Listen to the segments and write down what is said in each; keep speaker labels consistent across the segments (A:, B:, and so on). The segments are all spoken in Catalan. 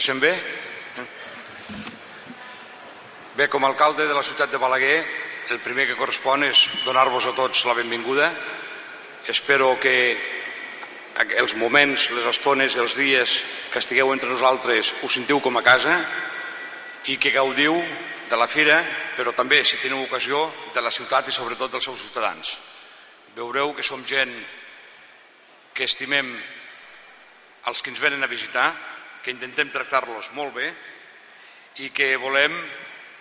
A: sent bé? Bé, com a alcalde de la ciutat de Balaguer, el primer que correspon és donar-vos a tots la benvinguda. Espero que els moments, les estones, els dies que estigueu entre nosaltres us sentiu com a casa i que gaudiu de la fira, però també, si teniu ocasió, de la ciutat i sobretot dels seus ciutadans. Veureu que som gent que estimem els que ens venen a visitar, que intentem tractar-los molt bé i que volem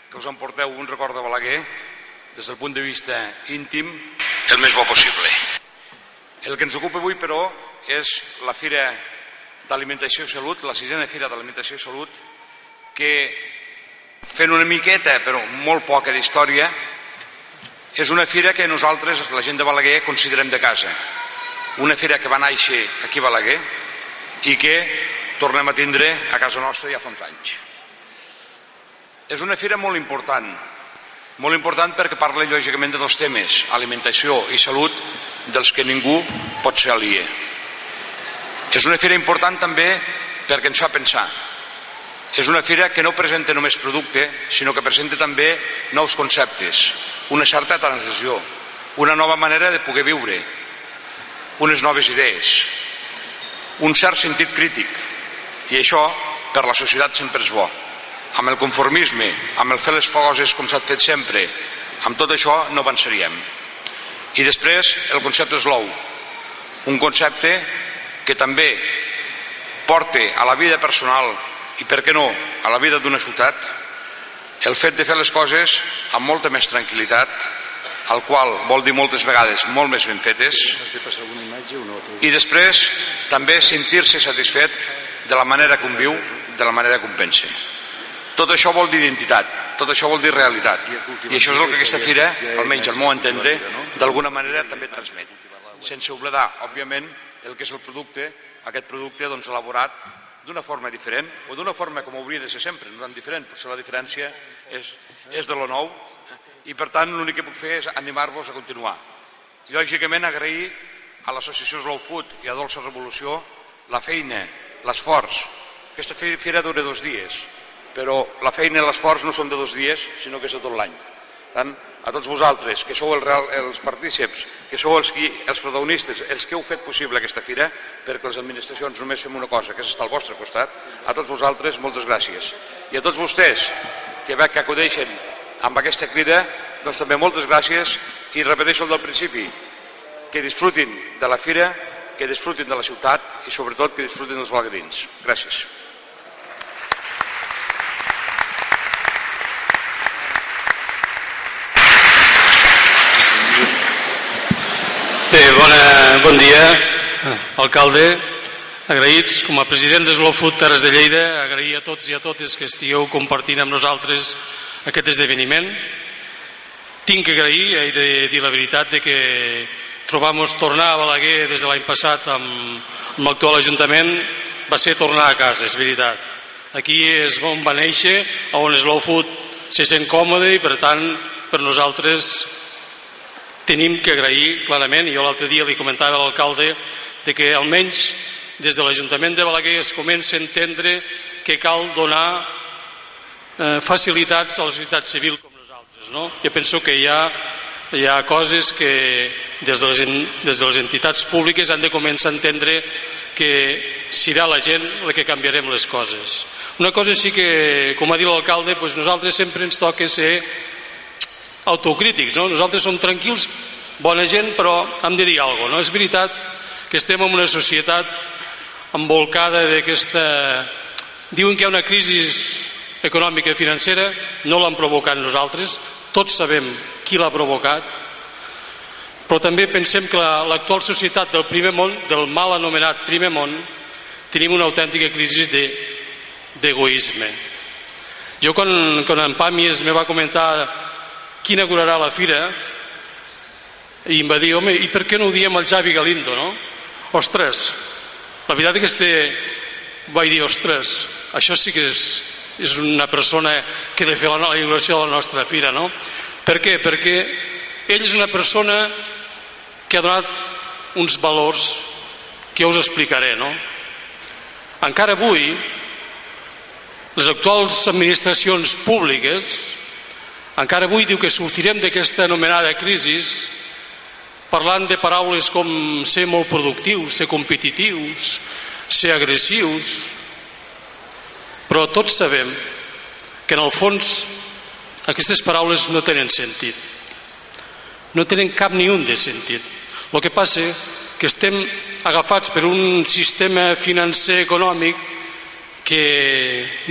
A: que us emporteu un record de Balaguer des del punt de vista íntim el més bo possible. El que ens ocupa avui, però, és la Fira d'Alimentació i Salut, la sisena Fira d'Alimentació i Salut, que fent una miqueta, però molt poca d'història, és una fira que nosaltres, la gent de Balaguer, considerem de casa. Una fira que va néixer aquí a Balaguer i que tornem a tindre a casa nostra ja fa uns anys. És una fira molt important, molt important perquè parla lògicament de dos temes, alimentació i salut, dels que ningú pot ser aliè. És una fira important també perquè ens fa pensar. És una fira que no presenta només producte, sinó que presenta també nous conceptes, una certa transició, una nova manera de poder viure, unes noves idees, un cert sentit crític. I això, per la societat, sempre és bo amb el conformisme, amb el fer les coses com s'ha fet sempre, amb tot això no avançaríem. I després el concepte eslou, un concepte que també porta a la vida personal i per què no, a la vida d'una ciutat, el fet de fer les coses amb molta més tranquil·litat, al qual vol dir moltes vegades molt més ben fetes, i després també sentir-se satisfet de la manera com viu, de la manera com pensa. Tot això vol dir identitat, tot això vol dir realitat. I això és el que aquesta fira, almenys al meu entendre, d'alguna manera també transmet. Sense oblidar, òbviament, el que és el producte, aquest producte doncs, elaborat d'una forma diferent o d'una forma com hauria de ser sempre, no tan diferent, però la diferència és, és de lo nou i per tant l'únic que puc fer és animar-vos a continuar. Lògicament agrair a l'associació Slow Food i a Dolça Revolució la feina, l'esforç. Aquesta fira dura dos dies, però la feina i l'esforç no són de dos dies, sinó que és de tot l'any. Tant, a tots vosaltres, que sou el real, els partíceps, que sou els, qui, els protagonistes, els que heu fet possible aquesta fira, perquè les administracions només fem una cosa, que és estar al vostre costat, a tots vosaltres, moltes gràcies. I a tots vostès, que que acudeixen amb aquesta crida, doncs també moltes gràcies i repeteixo el del principi, que disfrutin de la fira, que disfrutin de la ciutat i sobretot que disfrutin dels balgarins. Gràcies.
B: Bé, bona, bon dia, alcalde. Agraïts, com a president de Slow Food Terres de Lleida, agrair a tots i a totes que estigueu compartint amb nosaltres aquest esdeveniment. Tinc que agrair, he de dir la veritat, de que trobamos tornar a Balaguer des de l'any passat amb, amb l'actual Ajuntament va ser tornar a casa, és veritat. Aquí és on va néixer, on Slow Food se sent còmode i per tant per nosaltres tenim que agrair clarament, i jo l'altre dia li comentava a l'alcalde, de que almenys des de l'Ajuntament de Balaguer es comença a entendre que cal donar eh, facilitats a la societat civil com nosaltres. No? Jo penso que hi ha, hi ha coses que des de, les, des de les entitats públiques han de començar a entendre que serà la gent la que canviarem les coses. Una cosa sí que, com ha dit l'alcalde, doncs nosaltres sempre ens toca ser autocrítics, no? Nosaltres som tranquils, bona gent, però hem de dir alguna cosa, no? És veritat que estem en una societat envolcada d'aquesta... Diuen que hi ha una crisi econòmica i financera, no l'han provocat nosaltres, tots sabem qui l'ha provocat, però també pensem que l'actual societat del primer món, del mal anomenat primer món, tenim una autèntica crisi d'egoisme. De, jo quan, quan en Pàmies me va comentar qui inaugurarà la fira i em va dir, home, i per què no ho diem al Javi Galindo, no? Ostres, la veritat és que vaig dir, ostres, això sí que és, és una persona que ha de fer la inauguració de la nostra fira, no? Per què? Perquè ell és una persona que ha donat uns valors que us explicaré, no? Encara avui Les actuals administracions públiques encara avui diu que sortirem d'aquesta anomenada crisi parlant de paraules com ser molt productius, ser competitius, ser agressius, però tots sabem que en el fons aquestes paraules no tenen sentit. No tenen cap ni un de sentit. El que passa que estem agafats per un sistema financer econòmic que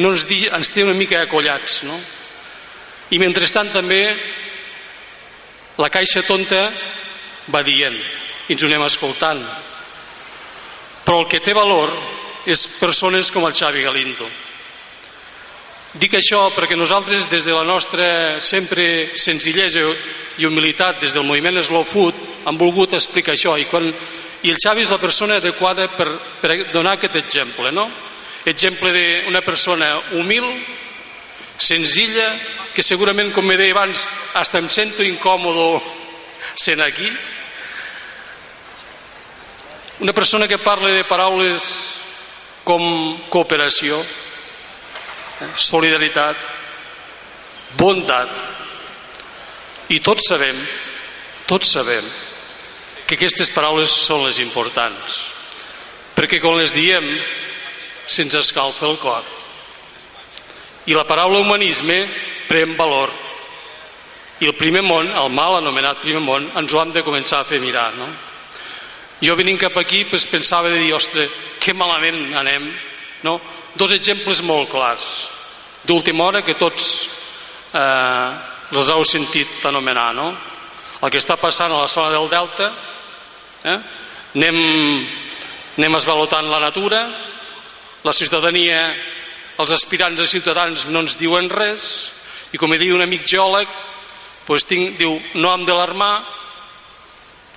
B: no ens, di, ens té una mica acollats, no? I mentrestant també la caixa tonta va dient i ens ho anem escoltant. Però el que té valor és persones com el Xavi Galindo. Dic això perquè nosaltres des de la nostra sempre senzillesa i humilitat des del moviment Slow Food hem volgut explicar això. I, quan, i el Xavi és la persona adequada per, per donar aquest exemple no? exemple d'una persona humil senzilla que segurament com me deia abans hasta em sento incòmodo sent aquí. Una persona que parla de paraules com cooperació solidaritat, bondat. I tots sabem, tots sabem, que aquestes paraules són les importants, perquè quan les diem se'ns escalfa el cor. I la paraula humanisme pren valor. I el primer món, el mal anomenat primer món, ens ho hem de començar a fer mirar, no? Jo venint cap aquí pues, pensava de dir, ostres, que malament anem, no? Dos exemples molt clars d'última hora que tots eh, els heu sentit anomenar no? el que està passant a la zona del Delta eh? anem, anem esvalotant la natura la ciutadania els aspirants a ciutadans no ens diuen res i com diu un amic geòleg doncs tinc, diu, no hem d'alarmar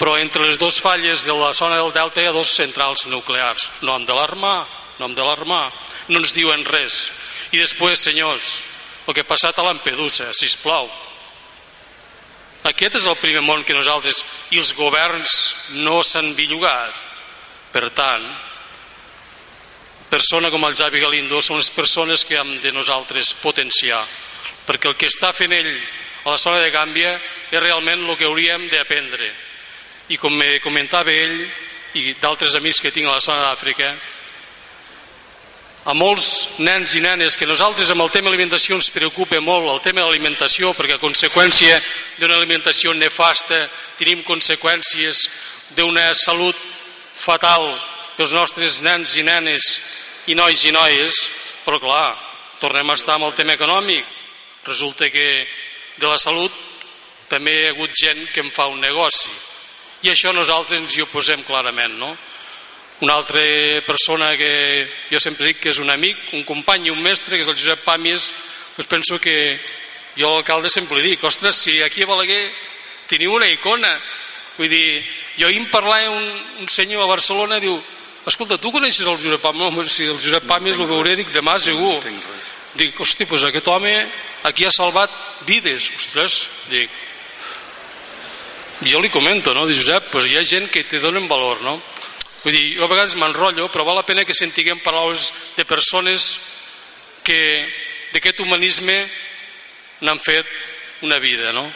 B: però entre les dues falles de la zona del Delta hi ha dos centrals nuclears no hem d'alarmar no hem d'alarmar no ens diuen res. I després, senyors, el que ha passat a Lampedusa, si us plau. Aquest és el primer món que nosaltres i els governs no s'han billugat. Per tant, persona com el Javi Galindo són les persones que hem de nosaltres potenciar, perquè el que està fent ell a la zona de Gàmbia és realment el que hauríem d'aprendre. I com me comentava ell i d'altres amics que tinc a la zona d'Àfrica, a molts nens i nenes que nosaltres amb el tema alimentació ens preocupa molt el tema de l'alimentació perquè a conseqüència d'una alimentació nefasta tenim conseqüències d'una salut fatal pels nostres nens i nenes i nois i noies. Però clar, tornem a estar amb el tema econòmic. Resulta que de la salut també hi ha hagut gent que en fa un negoci. I això nosaltres ens hi oposem clarament no? Una altra persona que jo sempre dic que és un amic, un company i un mestre, que és el Josep Pàmies, doncs penso que jo a l'alcalde sempre li dic, ostres, si aquí a Balaguer teniu una icona, vull dir, jo ahir em parlava un, un senyor a Barcelona, diu, escolta, tu coneixes el Josep Pàmies? No, si el Josep Pàmies el veuré, dic, demà segur. Dic, hosti, doncs aquest home aquí ha salvat vides, ostres, dic, jo li comento, no? Dic, Josep, doncs hi ha gent que te donen valor, no? Vull dir, jo a vegades m'enrotllo, però val la pena que sentiguem paraules de persones que d'aquest humanisme n'han fet una vida, no?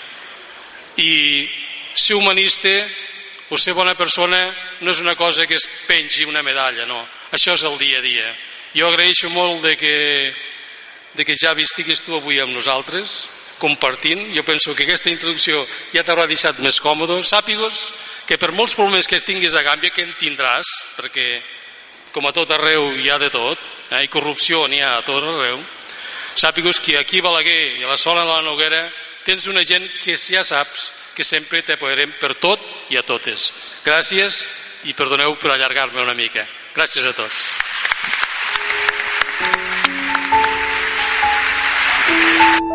B: I ser humanista o ser bona persona no és una cosa que es pengi una medalla, no. Això és el dia a dia. Jo agraeixo molt de que, de que ja estiguis tu avui amb nosaltres, compartint. Jo penso que aquesta introducció ja t'haurà deixat més còmode. Sàpigos que per molts problemes que tinguis a Gàmbia, que en tindràs, perquè com a tot arreu hi ha de tot, eh, i corrupció n'hi ha a tot arreu, sàpigues que aquí a Balaguer i a la zona de la Noguera tens una gent que ja saps que sempre t'apoyarem per tot i a totes. Gràcies i perdoneu per allargar-me una mica. Gràcies a tots. Thank you.